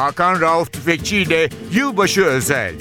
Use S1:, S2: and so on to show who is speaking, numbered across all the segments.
S1: Hakan Rauf Tüfekçi ile Yılbaşı Özel.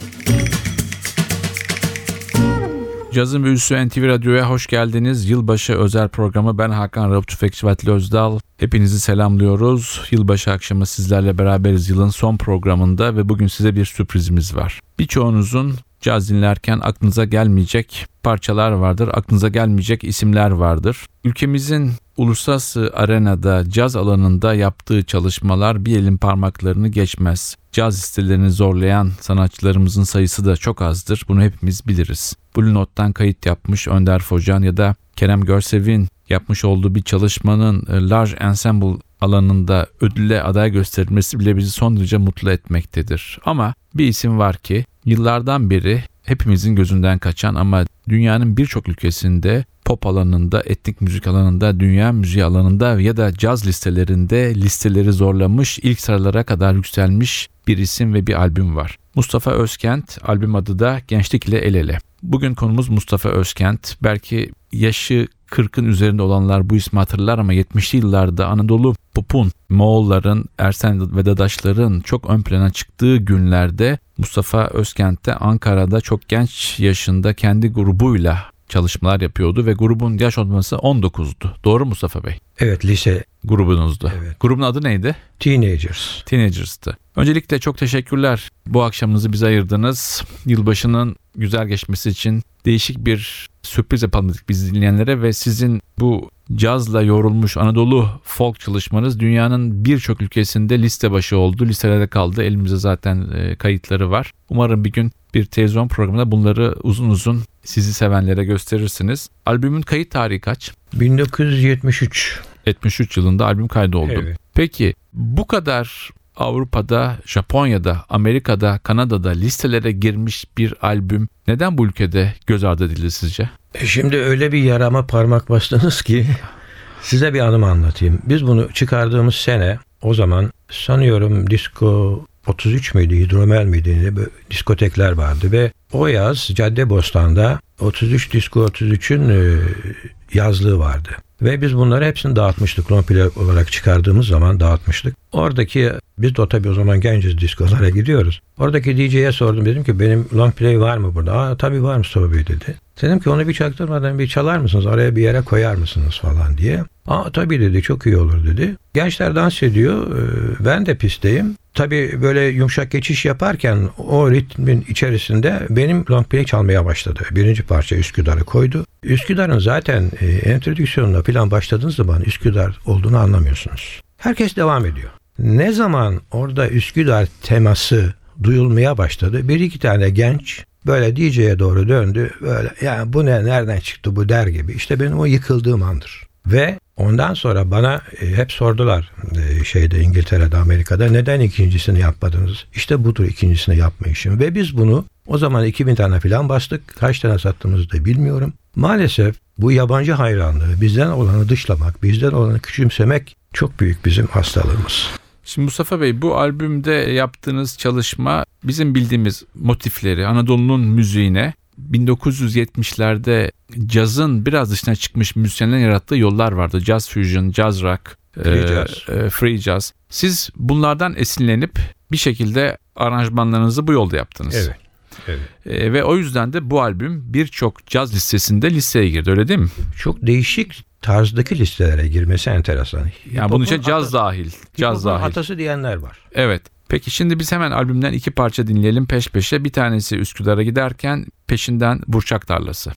S2: Cazın büyüsü NTV Radyo'ya hoş geldiniz. Yılbaşı özel programı ben Hakan Rauf Tüfekçi Vatili Özdal. Hepinizi selamlıyoruz. Yılbaşı akşamı sizlerle beraberiz yılın son programında ve bugün size bir sürprizimiz var. Birçoğunuzun caz dinlerken aklınıza gelmeyecek parçalar vardır, aklınıza gelmeyecek isimler vardır. Ülkemizin uluslararası arenada caz alanında yaptığı çalışmalar bir elin parmaklarını geçmez. Caz listelerini zorlayan sanatçılarımızın sayısı da çok azdır. Bunu hepimiz biliriz. Blue Note'dan kayıt yapmış Önder Focan ya da Kerem Görsev'in yapmış olduğu bir çalışmanın e, large ensemble alanında ödülle aday gösterilmesi bile bizi son derece mutlu etmektedir. Ama bir isim var ki yıllardan beri hepimizin gözünden kaçan ama dünyanın birçok ülkesinde pop alanında, etnik müzik alanında, dünya müziği alanında ya da caz listelerinde listeleri zorlamış, ilk sıralara kadar yükselmiş bir isim ve bir albüm var. Mustafa Özkent, albüm adı da Gençlik ile El Ele. Bugün konumuz Mustafa Özkent. Belki yaşı 40'ın üzerinde olanlar bu ismi hatırlar ama 70'li yıllarda Anadolu popun, Moğolların, Ersen ve Dadaşların çok ön plana çıktığı günlerde Mustafa Özkent'te Ankara'da çok genç yaşında kendi grubuyla çalışmalar yapıyordu ve grubun yaş ortalaması 19'du. Doğru Mustafa Bey?
S3: Evet lise
S2: grubunuzdu.
S3: Evet.
S2: Grubun adı neydi?
S3: Teenagers.
S2: Teenagers'tı. Öncelikle çok teşekkürler. Bu akşamınızı bize ayırdınız. Yılbaşının güzel geçmesi için değişik bir sürpriz yapalım dedik biz dinleyenlere ve sizin bu cazla yorulmuş Anadolu folk çalışmanız dünyanın birçok ülkesinde liste başı oldu. Listelerde kaldı. Elimizde zaten e, kayıtları var. Umarım bir gün bir televizyon programında bunları uzun uzun sizi sevenlere gösterirsiniz. Albümün kayıt tarihi kaç?
S3: 1973.
S2: 73 yılında albüm kaydı oldu.
S3: Evet.
S2: Peki bu kadar Avrupa'da, Japonya'da, Amerika'da, Kanada'da listelere girmiş bir albüm neden bu ülkede göz ardı edildi sizce?
S3: E Şimdi öyle bir yarama parmak bastınız ki size bir anımı anlatayım. Biz bunu çıkardığımız sene o zaman sanıyorum disco 33 müydü, hidromel miydi böyle diskotekler vardı ve o yaz Caddebostan'da 33 Disco 33'ün e, yazlığı vardı. Ve biz bunları hepsini dağıtmıştık. Play olarak çıkardığımız zaman dağıtmıştık. Oradaki biz de tabii o zaman genciz diskolara gidiyoruz. Oradaki DJ'ye sordum dedim ki benim long play var mı burada? Aa tabii var Mustafa Bey dedi. Dedim ki onu bir çaktırmadan bir çalar mısınız? Araya bir yere koyar mısınız falan diye. Aa tabii dedi çok iyi olur dedi. Gençler dans ediyor. ee, Ben de pistteyim. Tabii böyle yumuşak geçiş yaparken o ritmin içerisinde benim long play çalmaya başladı. Birinci parça Üsküdar'ı koydu. Üsküdar'ın zaten e, entrodüksiyonuna falan başladığınız zaman Üsküdar olduğunu anlamıyorsunuz. Herkes devam ediyor. Ne zaman orada Üsküdar teması duyulmaya başladı. Bir iki tane genç böyle DJ'ye doğru döndü. Böyle ya bu ne nereden çıktı bu der gibi. İşte benim o yıkıldığım andır. Ve ondan sonra bana e, hep sordular e, şeyde İngiltere'de Amerika'da neden ikincisini yapmadınız? İşte budur ikincisini yapmayışım. Ve biz bunu o zaman 2000 tane falan bastık. Kaç tane sattığımızı da bilmiyorum. Maalesef bu yabancı hayranlığı, bizden olanı dışlamak, bizden olanı küçümsemek çok büyük bizim hastalığımız.
S2: Şimdi Mustafa Bey bu albümde yaptığınız çalışma bizim bildiğimiz motifleri Anadolu'nun müziğine 1970'lerde cazın biraz dışına çıkmış müzisyenlerin yarattığı yollar vardı. Jazz fusion, jazz rock,
S3: Free
S2: e,
S3: jazz.
S2: e, free jazz. Siz bunlardan esinlenip bir şekilde aranjmanlarınızı bu yolda yaptınız.
S3: Evet. Evet.
S2: E, ve o yüzden de bu albüm birçok caz listesinde listeye girdi öyle değil mi?
S3: Çok değişik tarzdaki listelere girmesi enteresan.
S2: Yani bunun için caz
S3: atası-
S2: dahil. Caz dahil.
S3: atası diyenler var.
S2: Evet. Peki şimdi biz hemen albümden iki parça dinleyelim peş peşe. Bir tanesi Üsküdar'a giderken peşinden Burçak Tarlası.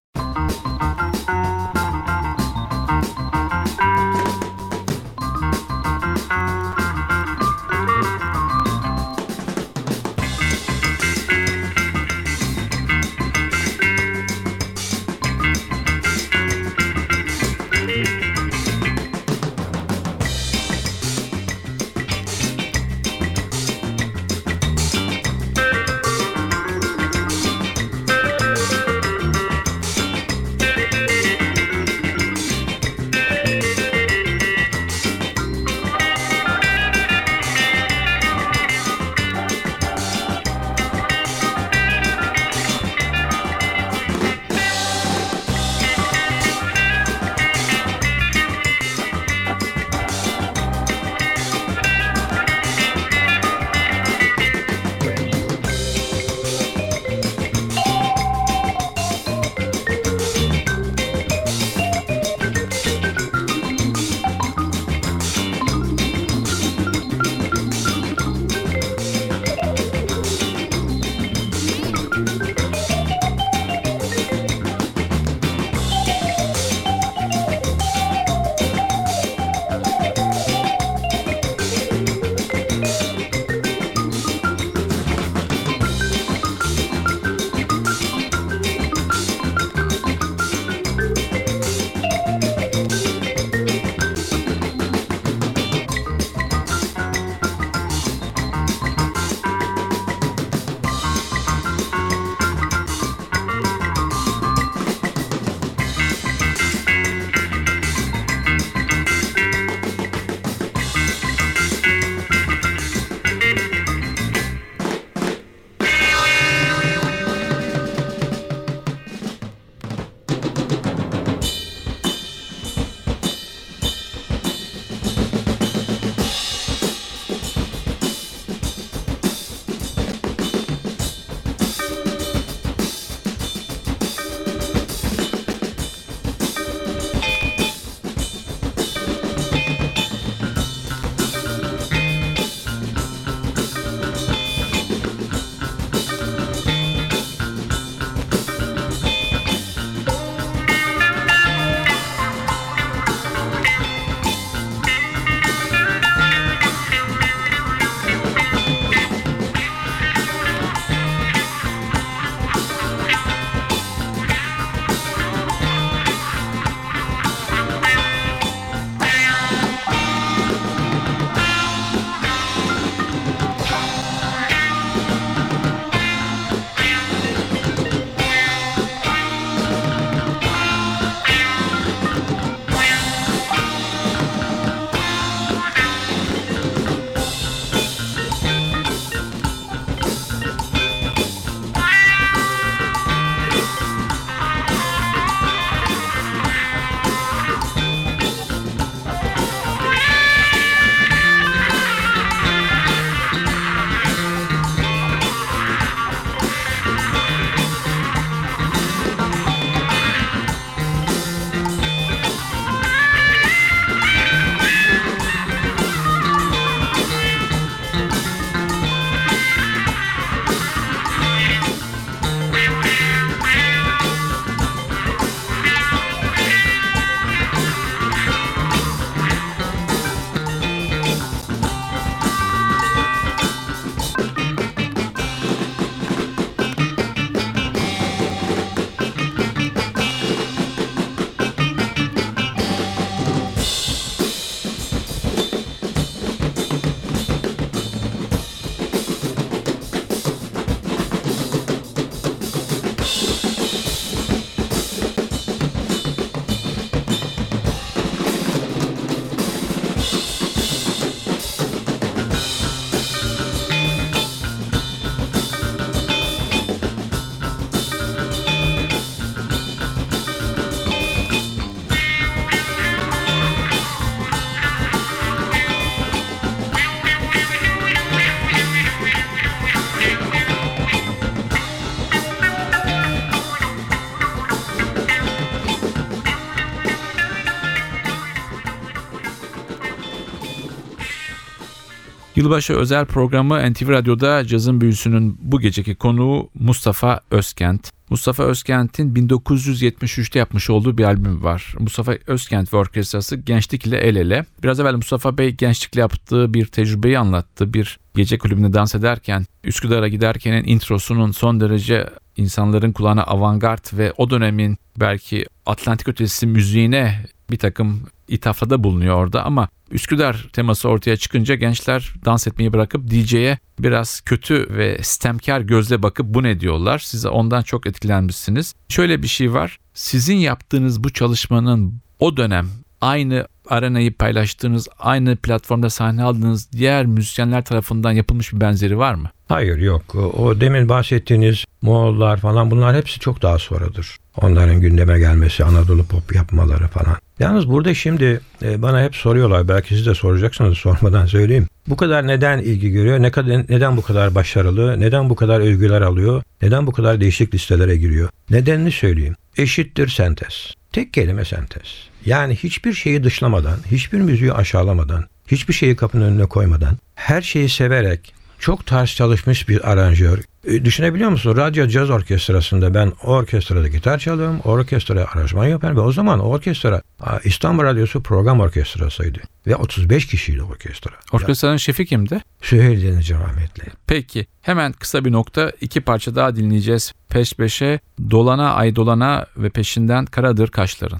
S2: Yılbaşı özel programı NTV Radyo'da cazın büyüsünün bu geceki konuğu Mustafa Özkent. Mustafa Özkent'in 1973'te yapmış olduğu bir albüm var. Mustafa Özkent ve Orkestrası Gençlik ile El Ele. Biraz evvel Mustafa Bey gençlikle yaptığı bir tecrübeyi anlattı. Bir gece kulübünde dans ederken, Üsküdar'a giderkenin introsunun son derece insanların kulağına avantgard ve o dönemin belki Atlantik ötesi müziğine bir takım ithafada bulunuyor orada ama Üsküdar teması ortaya çıkınca gençler dans etmeyi bırakıp DJ'ye biraz kötü ve stemkar gözle bakıp bu ne diyorlar. Size ondan çok etkilenmişsiniz. Şöyle bir şey var. Sizin yaptığınız bu çalışmanın o dönem aynı arenayı paylaştığınız, aynı platformda sahne aldığınız diğer müzisyenler tarafından yapılmış bir benzeri var mı?
S3: Hayır yok. O, demin bahsettiğiniz Moğollar falan bunlar hepsi çok daha sonradır. Onların gündeme gelmesi, Anadolu pop yapmaları falan. Yalnız burada şimdi e, bana hep soruyorlar. Belki siz de soracaksınız sormadan söyleyeyim. Bu kadar neden ilgi görüyor? Ne kadar neden bu kadar başarılı? Neden bu kadar övgüler alıyor? Neden bu kadar değişik listelere giriyor? Nedenini söyleyeyim. Eşittir sentez. Tek kelime sentez. Yani hiçbir şeyi dışlamadan, hiçbir müziği aşağılamadan, hiçbir şeyi kapının önüne koymadan, her şeyi severek, çok tarz çalışmış bir aranjör. E, düşünebiliyor musun? Radyo Caz Orkestrası'nda ben orkestrada gitar çalıyorum, orkestraya aranjman yaparım ve o zaman orkestra İstanbul Radyosu program orkestrasıydı. Ve 35 kişiydi orkestra.
S2: Orkestranın şefi kimdi?
S3: Süheyl Denici rahmetli.
S2: Peki hemen kısa bir nokta iki parça daha dinleyeceğiz. Peş peşe Dolana Ay Dolana ve peşinden Karadır Kaşların.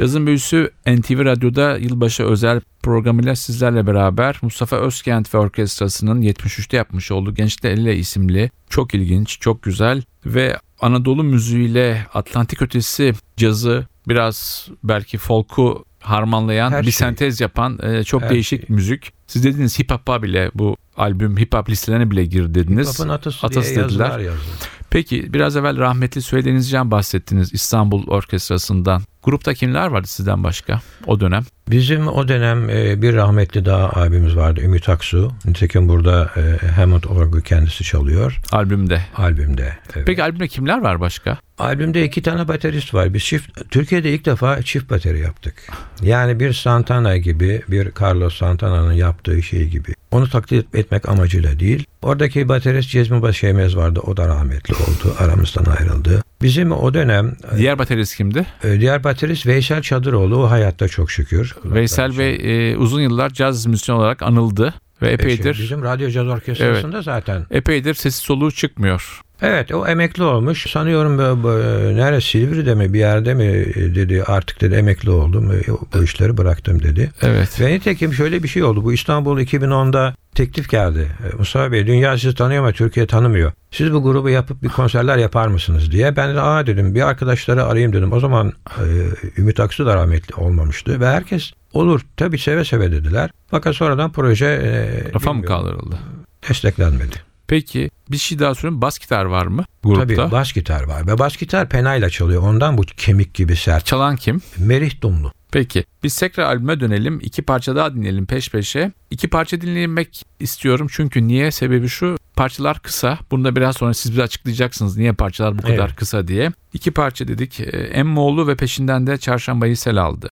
S2: Cazın Büyüsü NTV Radyo'da yılbaşı özel programıyla sizlerle beraber Mustafa Özkent ve Orkestrası'nın 73'te yapmış olduğu Gençte Elle isimli çok ilginç, çok güzel ve Anadolu müziğiyle Atlantik ötesi cazı biraz belki folk'u harmanlayan
S3: Her
S2: bir
S3: şey.
S2: sentez yapan e, çok
S3: Her
S2: değişik
S3: şey.
S2: müzik. Siz dediniz hip hop'a bile bu albüm hip hop listelerine bile girdi dediniz.
S3: Papın atası,
S2: Atası
S3: diye
S2: dediler.
S3: yazılar yazdı.
S2: Peki biraz evvel rahmetli Söylediğinizcan bahsettiniz İstanbul Orkestrası'ndan. Grupta kimler vardı sizden başka o dönem?
S3: Bizim o dönem e, bir rahmetli daha abimiz vardı Ümit Aksu. Nitekim burada e, Hammond orgu kendisi çalıyor
S2: Albümde.
S3: albümde. Evet.
S2: Peki albümde kimler var başka?
S3: Albümde iki tane baterist var. Biz çift Türkiye'de ilk defa çift bateri yaptık. Yani bir Santana gibi, bir Carlos Santana'nın yaptığı şey gibi. Onu taklit etmek amacıyla değil. Oradaki baterist Cezmi Başemez vardı. O da rahmetli oldu. Aramızdan ayrıldı. Bizim o dönem
S2: Diğer baterist kimdi?
S3: e, diğer baterist Veysel Çadıroğlu. O hayatta çok şükür.
S2: Veysel Bey e, uzun yıllar caz müzisyeni olarak anıldı ve epeydir
S3: Bizim Radyo Caz Orkestrası'nda zaten.
S2: epeydir sesi soluğu çıkmıyor.
S3: Evet o emekli olmuş. Sanıyorum bu, nerede Silivri'de mi bir yerde mi e, dedi artık dedi emekli oldum. e, Bu işleri bıraktım dedi.
S2: Evet.
S3: Ve nitekim şöyle bir şey oldu. Bu İstanbul 2010'da teklif geldi. E, Mustafa Bey dünya sizi tanıyor ama Türkiye tanımıyor. Siz bu grubu yapıp bir konserler yapar mısınız diye. Ben de aa dedim bir arkadaşları arayayım dedim. O zaman e, Ümit Aksu da rahmetli olmamıştı. Ve herkes olur tabii seve seve dediler. Fakat sonradan proje e,
S2: Rafa mı kaldırıldı?
S3: desteklenmedi.
S2: Peki bir şey daha sorayım. Bas gitar var mı grupta?
S3: Tabii bas gitar var. Ve bas gitar penayla çalıyor. Ondan bu kemik gibi sert.
S2: Çalan kim?
S3: Merih Dumlu.
S2: Peki biz tekrar albüme dönelim. İki parça daha dinleyelim peş peşe. İki parça dinlemek istiyorum çünkü niye? Sebebi şu parçalar kısa. Bunu da biraz sonra siz bize açıklayacaksınız niye parçalar bu kadar
S3: Evet.
S2: kısa diye. İki parça dedik. Ee, Emmoğlu ve peşinden de Çarşambayı sel aldı.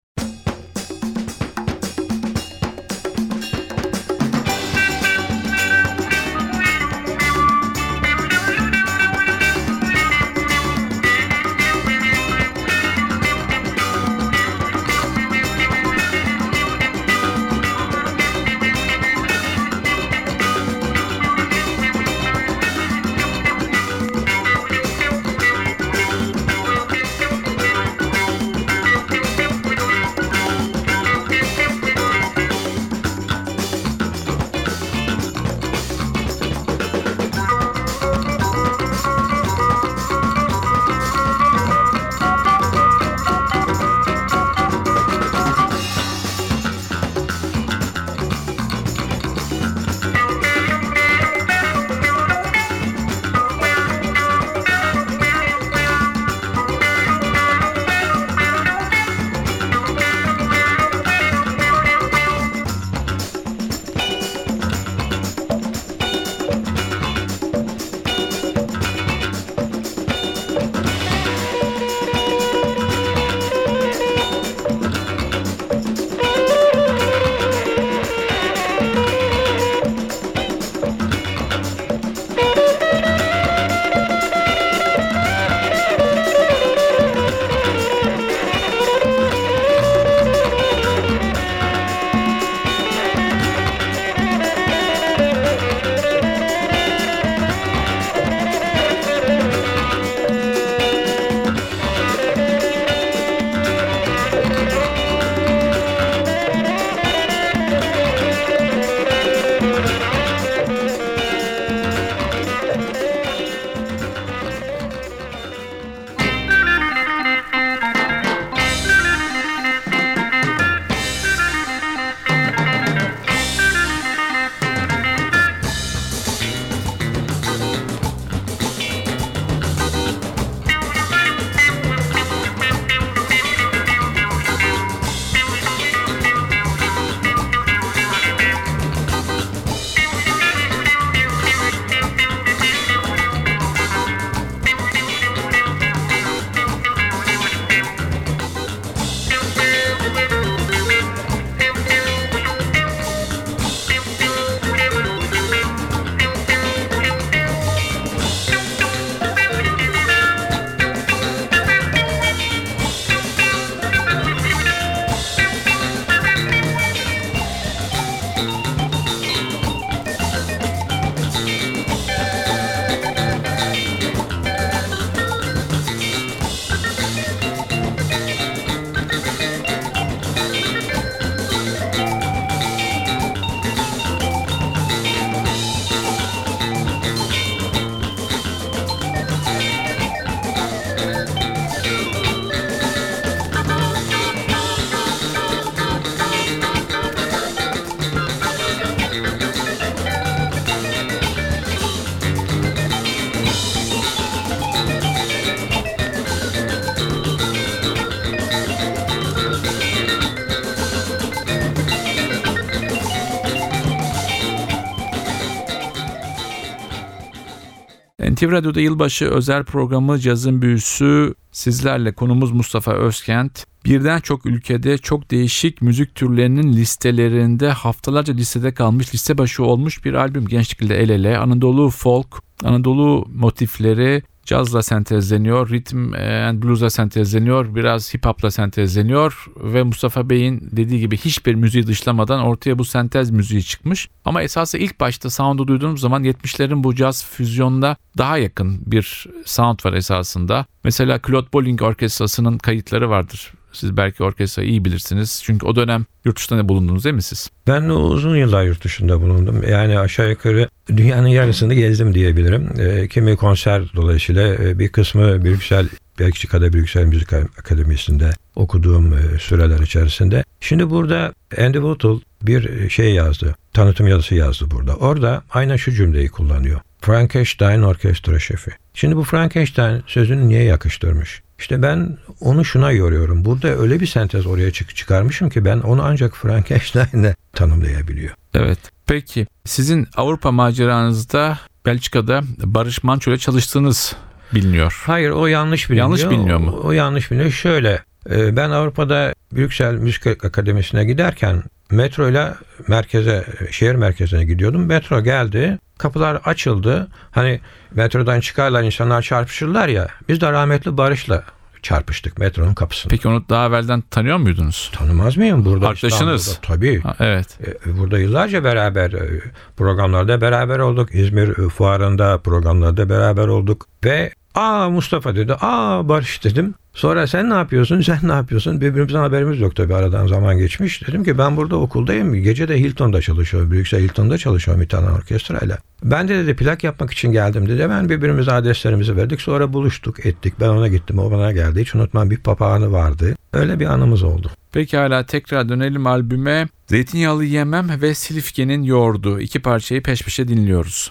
S2: NTV Radyo'da yılbaşı özel programı Cazın Büyüsü sizlerle konumuz Mustafa Özkent. Birden çok ülkede çok değişik müzik türlerinin listelerinde haftalarca listede kalmış liste başı olmuş bir albüm gençlik ile el ele. Anadolu folk, Anadolu motifleri cazla sentezleniyor, ritim and blues'a sentezleniyor, biraz hip hop'la sentezleniyor ve Mustafa Bey'in dediği gibi hiçbir müziği dışlamadan ortaya bu sentez müziği çıkmış. Ama esası ilk başta sound'u duyduğumuz zaman 70'lerin bu caz füzyonda daha yakın bir sound var esasında. Mesela Claude Bolling Orkestrası'nın kayıtları vardır. Siz belki orkestrayı iyi bilirsiniz. Çünkü o dönem yurt dışında bulundunuz değil mi siz?
S3: Ben uzun yıllar yurt dışında bulundum. Yani aşağı yukarı dünyanın yarısını gezdim diyebilirim. E, kimi konser dolayısıyla e, bir kısmı Brüksel Belçika'da Brüksel Müzik Akademisi'nde okuduğum e, süreler içerisinde. Şimdi burada Andy Woodhull bir şey yazdı. Tanıtım yazısı yazdı burada. Orada aynen şu cümleyi kullanıyor. Frankenstein orkestra şefi. Şimdi bu Frankenstein sözünü niye yakıştırmış? İşte ben onu şuna yoruyorum. Burada öyle bir sentez oraya çık çıkarmışım ki ben onu ancak Frankenstein'le tanımlayabiliyor.
S2: Evet. Peki sizin Avrupa maceranızda Belçika'da Barış Manço ile çalıştığınız biliniyor.
S3: Hayır o yanlış biliniyor.
S2: Yanlış biliniyor mu?
S3: O, o yanlış biliniyor. Şöyle e, ben Avrupa'da Brüksel Müzik Akademisi'ne giderken metro ile merkeze, şehir merkezine gidiyordum. Metro geldi. Kapılar açıldı. Hani metrodan çıkarlar insanlar çarpışırlar ya. Biz de rahmetli Barış'la çarpıştık metronun kapısında.
S2: Peki onu daha evvelden tanıyor muydunuz?
S3: Tanımaz mıyım burada
S2: Arkadaşınız.
S3: İstanbul'da? Tabii.
S2: Ha, evet.
S3: E, Burada yıllarca beraber e, programlarda beraber olduk. İzmir e, fuarında programlarda beraber olduk. Ve aa Mustafa dedi. Aa Barış dedim. Sonra sen ne yapıyorsun? Sen ne yapıyorsun? Birbirimizden haberimiz yok tabii aradan zaman geçmiş. Dedim ki ben burada okuldayım. Gece de Hilton'da çalışıyorum. Brüksel Hilton'da çalışıyorum bir tane orkestrayla. Ben de dedi plak yapmak için geldim dedi. Ben birbirimize adreslerimizi verdik. Sonra buluştuk ettik. Ben ona gittim. O bana geldi. Hiç unutmam bir papağanı vardı. Öyle bir anımız oldu.
S2: Peki hala tekrar dönelim albüme. Zeytinyağlı Yemem ve Silifke'nin Yoğurdu. iki parçayı peş peşe dinliyoruz.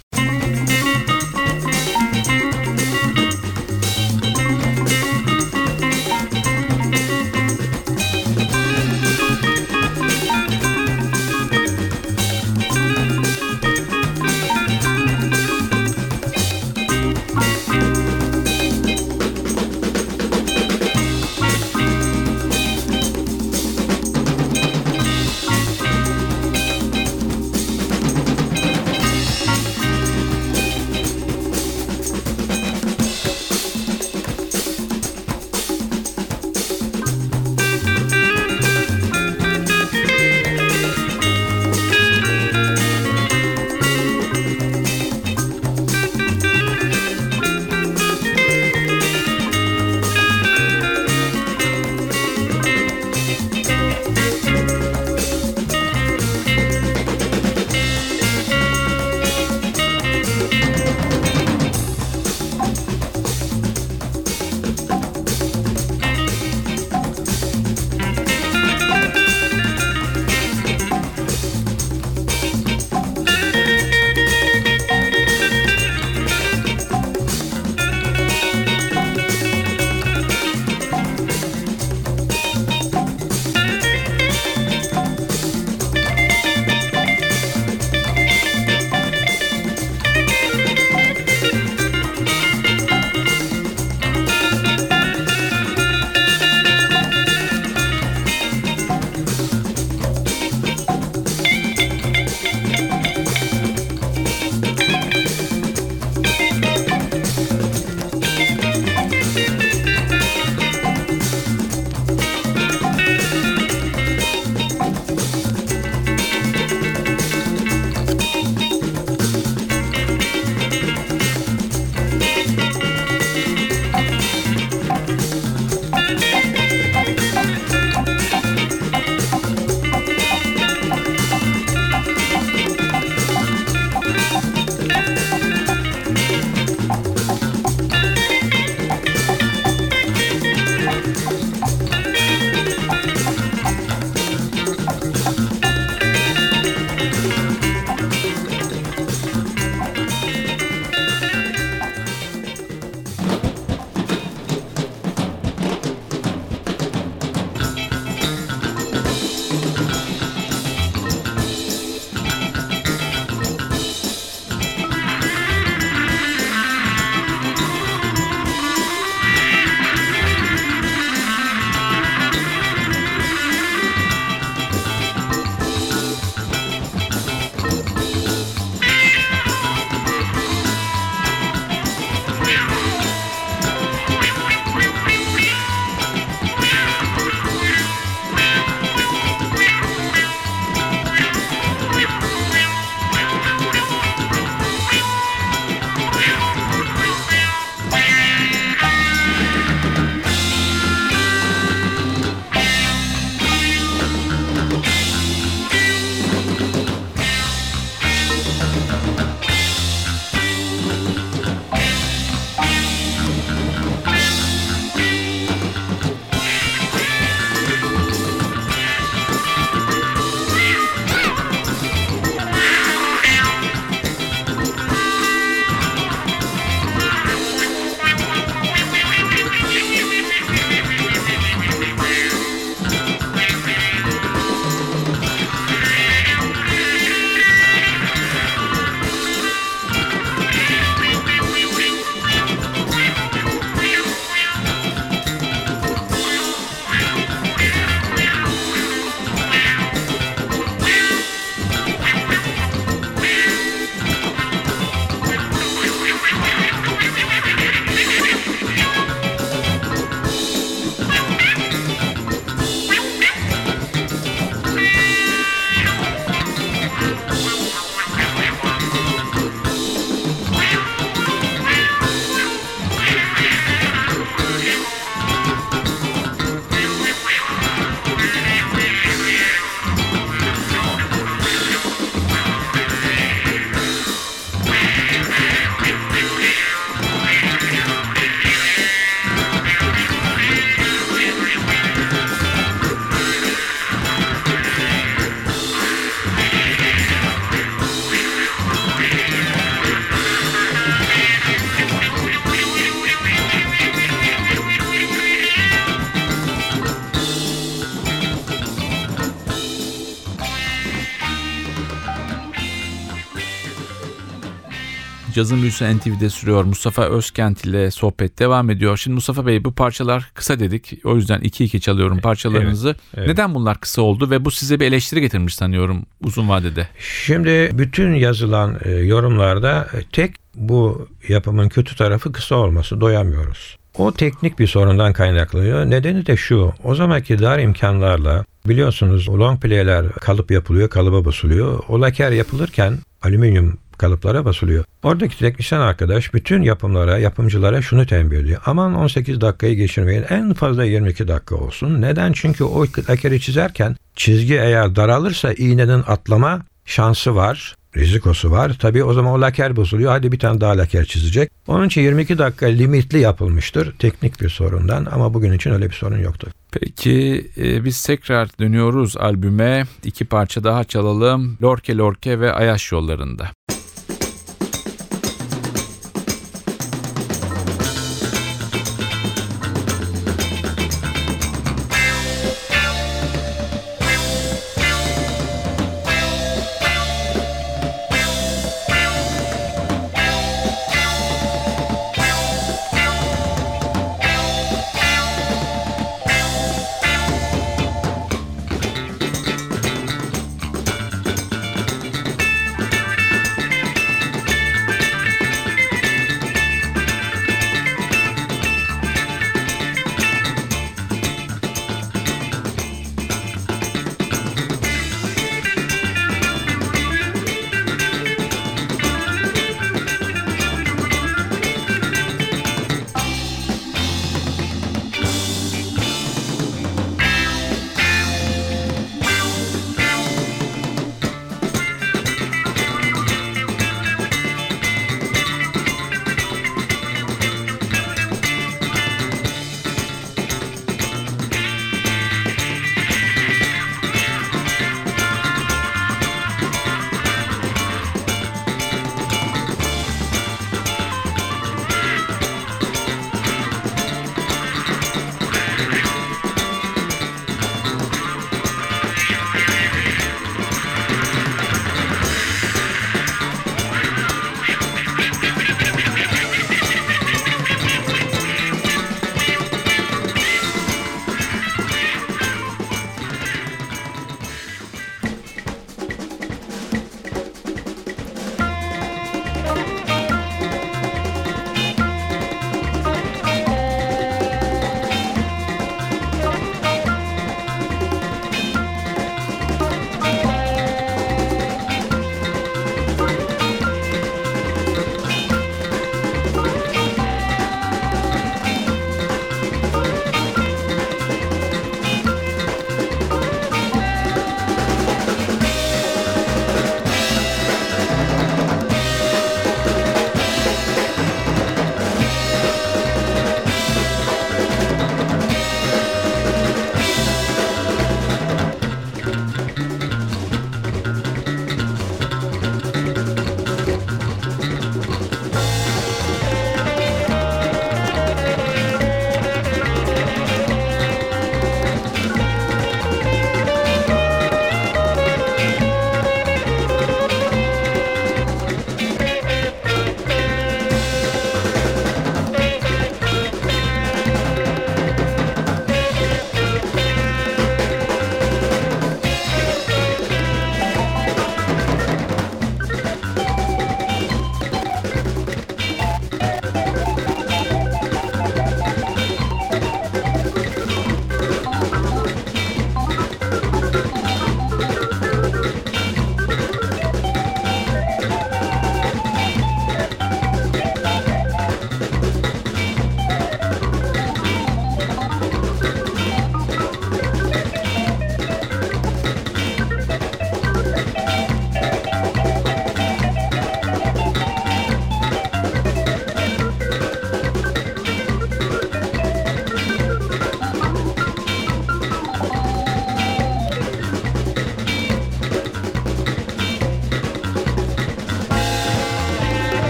S2: Cazın Büyüsü NTV'de sürüyor. Mustafa Özkent ile sohbet devam ediyor. Şimdi Mustafa Bey bu parçalar kısa dedik. O yüzden iki iki çalıyorum parçalarınızı.
S3: evet.
S2: Neden bunlar kısa oldu ve bu size bir eleştiri getirmiş sanıyorum uzun vadede.
S3: Şimdi bütün yazılan e, yorumlarda e, tek bu yapımın kötü tarafı kısa olması doyamıyoruz. O teknik bir sorundan kaynaklanıyor. Nedeni de şu. O zamanki dar imkanlarla biliyorsunuz long play'ler kalıp yapılıyor, kalıba basılıyor. O laker yapılırken alüminyum kalıplara basılıyor. Oradaki teknisyen arkadaş bütün yapımlara, yapımcılara şunu tembih ediyor. Aman 18 dakikayı geçirmeyin. En fazla 22 dakika olsun. Neden? Çünkü o lakeri çizerken çizgi eğer daralırsa iğnenin atlama şansı var. Rizikosu var. Tabii o zaman o laker bozuluyor. Hadi bir tane daha laker çizecek. Onun için 22 dakika limitli yapılmıştır. Teknik bir sorundan ama bugün için öyle bir sorun yoktur.
S2: Peki e, biz tekrar dönüyoruz albüme. İki parça daha çalalım. Lorke Lorke ve Ayaş yollarında.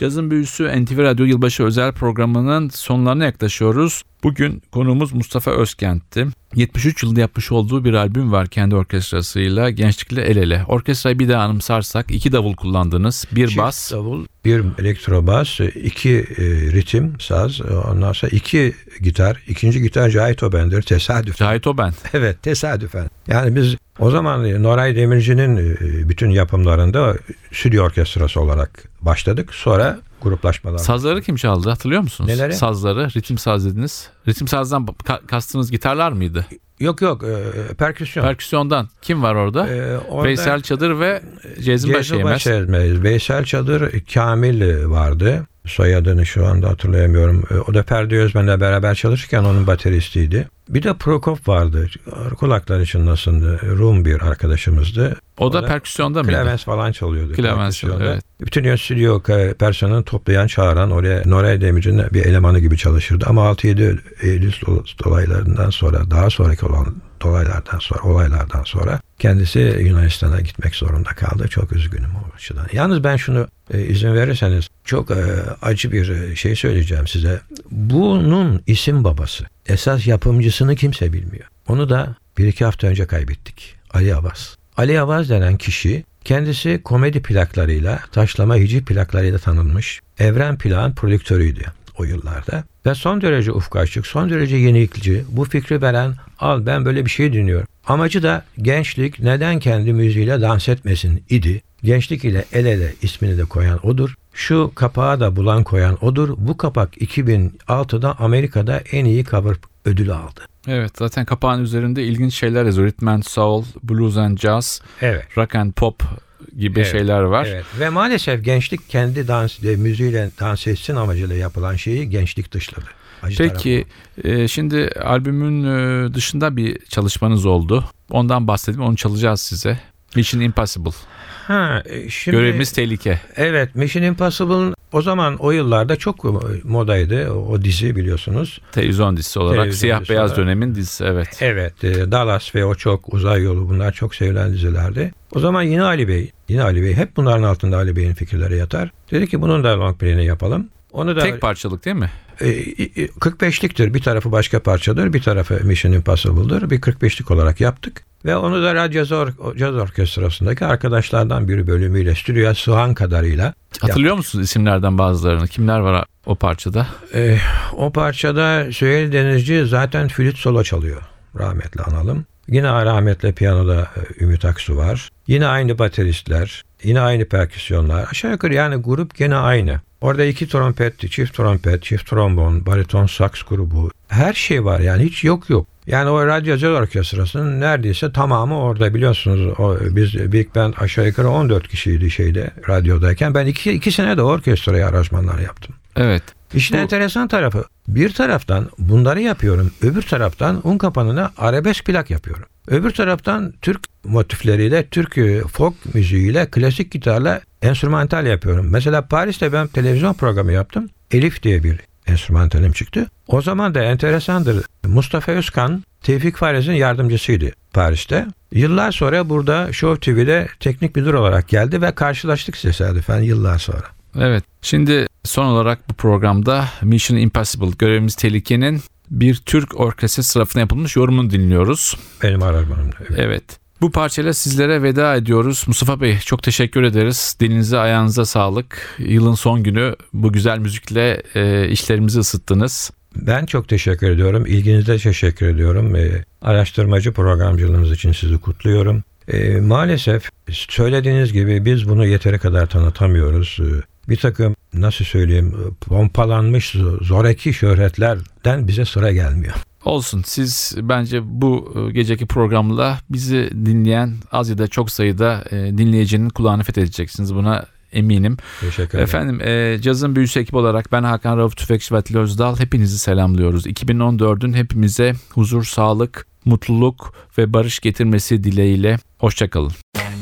S2: Cazın Büyüsü NTV Radyo Yılbaşı özel programının sonlarına yaklaşıyoruz. Bugün konuğumuz Mustafa Özkent'ti. 73 yılında yapmış olduğu bir albüm var kendi orkestrasıyla Gençlikle El Ele. Orkestrayı bir daha anımsarsak iki davul kullandınız, bir
S3: Çift
S2: bas.
S3: davul, bir elektrobas, iki e, ritim saz, ondan sonra iki gitar. İkinci gitar Cahit Oben'dir tesadüf.
S2: Cahit Oben.
S3: Evet tesadüfen. Yani biz o zaman Noray Demirci'nin e, bütün yapımlarında stüdyo orkestrası olarak başladık. Sonra gruplaşmalar.
S2: Sazları kim çaldı hatırlıyor musunuz?
S3: Neleri?
S2: Sazları, ritim saz dediniz. Ritim sazdan ka- kastınız gitarlar mıydı?
S3: Yok yok e, perküsyon.
S2: Perküsyondan kim var orada?
S3: E, orada
S2: Veysel Çadır ve Cezmi. Başeymez.
S3: Veysel Çadır Kamil vardı. Soyadını şu anda hatırlayamıyorum. E, O da Ferdi Özmen'le beraber çalışırken onun bateristiydi. Bir de Prokop vardı. Kulakları çınlasındı. Rum bir arkadaşımızdı.
S2: O da
S3: O da
S2: perküsyonda mıydı?
S3: Klavens falan çalıyordu.
S2: Çalıyor, evet.
S3: Bütün yön stüdyo personelini toplayan, çağıran oraya Noray Demirci'nin bir elemanı gibi çalışırdı. Ama 6-7 Eylül dol- dolaylarından sonra, daha sonraki olan dolaylardan sonra, olaylardan sonra kendisi Yunanistan'a gitmek zorunda kaldı. Çok üzgünüm o açıdan. Yalnız ben şunu e, izin verirseniz çok e, acı bir e, şey söyleyeceğim size. Bunun isim babası. Esas yapımcısını kimse bilmiyor. Onu da bir iki hafta önce kaybettik. Ali Avaz. Ali Avaz denen kişi kendisi komedi plaklarıyla, taşlama hiciv plaklarıyla tanınmış. Evren Plak'ın prodüktörüydü o yıllarda. Ve son derece ufku açık, son derece yenilikçi, bu fikri veren al ben böyle bir şey dinliyorum. Amacı da gençlik neden kendi müziğiyle dans etmesin idi. Gençlik ile el ele ismini de koyan odur. Şu kapağı da bulan koyan odur. Bu kapak 2006'da Amerika'da en iyi cover ödülü aldı.
S2: Evet zaten kapağın üzerinde ilginç şeyler yazıyor. Rhythm and Soul, Blues and Jazz,
S3: Evet.
S2: Rock and Pop gibi
S3: Evet,
S2: şeyler var.
S3: Evet. Ve maalesef gençlik kendi dans e, müziğiyle dans etsin amacıyla yapılan şeyi gençlik dışladı. Acı
S2: Peki e, şimdi albümün e, dışında bir çalışmanız oldu. Ondan bahsedeyim onu çalacağız size. Mission Impossible.
S3: Ha, e, şimdi,
S2: Görevimiz tehlike.
S3: Evet Mission Impossible'ın o zaman o yıllarda çok modaydı o, o dizi biliyorsunuz.
S2: Televizyon dizisi olarak
S3: Televizyon
S2: siyah
S3: dizisi
S2: beyaz
S3: olarak.
S2: dönemin dizisi evet.
S3: Evet e, Dallas ve o çok uzay yolu bunlar çok sevilen dizilerdi. O zaman yine Ali Bey, yine Ali Bey hep bunların altında Ali Bey'in fikirleri yatar. Dedi ki bunun da long play'ini yapalım. Onu da
S2: Tek parçalık değil mi?
S3: E, e, 45'liktir. Bir tarafı başka parçadır, bir tarafı Mission Impossible'dır. Bir 45'lik olarak yaptık. Ve onu da Radyo Caz, Or- Caz Orkestrası'ndaki arkadaşlardan bir bölümüyle stüdyoya sığan kadarıyla
S2: Hatırlıyor musunuz isimlerden bazılarını? Kimler var o parçada?
S3: e, o parçada Süheyl Denizci zaten flüt solo çalıyor. Rahmetli analım. Yine rahmetli piyanoda e, Ümit Aksu var. Yine aynı bateristler, yine aynı perküsyonlar. Aşağı yukarı yani grup gene aynı. Orada iki trompet, çift trompet, çift trombon, bariton saks grubu. Her şey var yani hiç yok yok. Yani o Radyo Caz Orkestrası'nın neredeyse tamamı orada biliyorsunuz. O, biz Big Band aşağı yukarı 14 kişiydi şeyde radyodayken. Ben iki, iki sene de orkestraya aranjmanlar yaptım.
S2: Evet.
S3: İşin
S2: Bu-
S3: enteresan tarafı bir taraftan bunları yapıyorum. Öbür taraftan un kapanına arabesk plak yapıyorum. Öbür taraftan Türk motifleriyle, Türk e, folk müziğiyle, klasik gitarla enstrümantal yapıyorum. Mesela Paris'te ben televizyon programı yaptım. Elif diye bir enstrümantalim çıktı. O zaman da enteresandır. Mustafa Özkan Tevfik Fariz'in yardımcısıydı Paris'te. Yıllar sonra burada Show TV'de teknik müdür olarak geldi ve karşılaştık tesadüfen yıllar sonra.
S2: Evet. Şimdi son olarak bu programda Mission Impossible görevimiz tehlikenin bir Türk orkestrası tarafından yapılmış yorumunu dinliyoruz.
S3: Benim aranjmanımda. Evet.
S2: Evet. Bu parçayla sizlere veda ediyoruz. Mustafa Bey çok teşekkür ederiz. Dilinize ayağınıza sağlık. Yılın son günü bu güzel müzikle e, işlerimizi ısıttınız.
S3: Ben çok teşekkür ediyorum. İlginize teşekkür ediyorum. Ee, araştırmacı programcılığınız için sizi kutluyorum. Ee, maalesef söylediğiniz gibi biz bunu yeteri kadar tanıtamıyoruz. Ee, bir takım nasıl söyleyeyim pompalanmış zoraki şöhretlerden bize sıra gelmiyor.
S2: Olsun siz bence bu e, geceki programla bizi dinleyen az ya da çok sayıda e, dinleyicinin kulağını fethedeceksiniz. Buna eminim.
S3: Teşekkür ederim.
S2: Efendim e, cazın büyüsü ekip olarak ben Hakan Rauf Tüfekçi ve Özdal hepinizi selamlıyoruz. 2014'ün hepimize huzur, sağlık, mutluluk ve barış getirmesi dileğiyle. Hoşçakalın.
S1: Hakan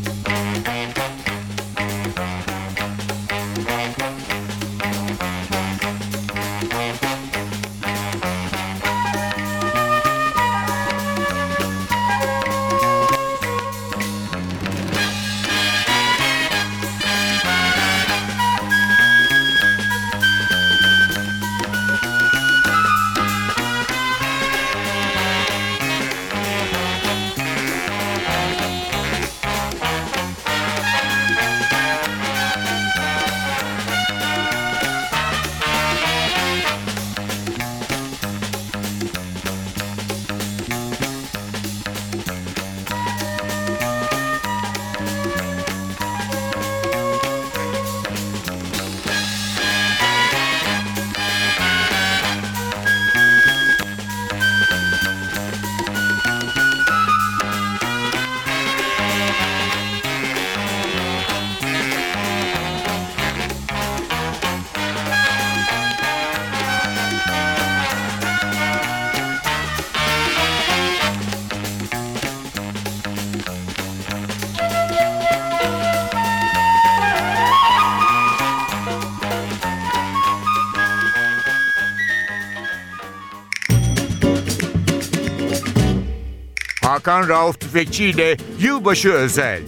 S1: Rauf Tüfekçi ile Yılbaşı Özel.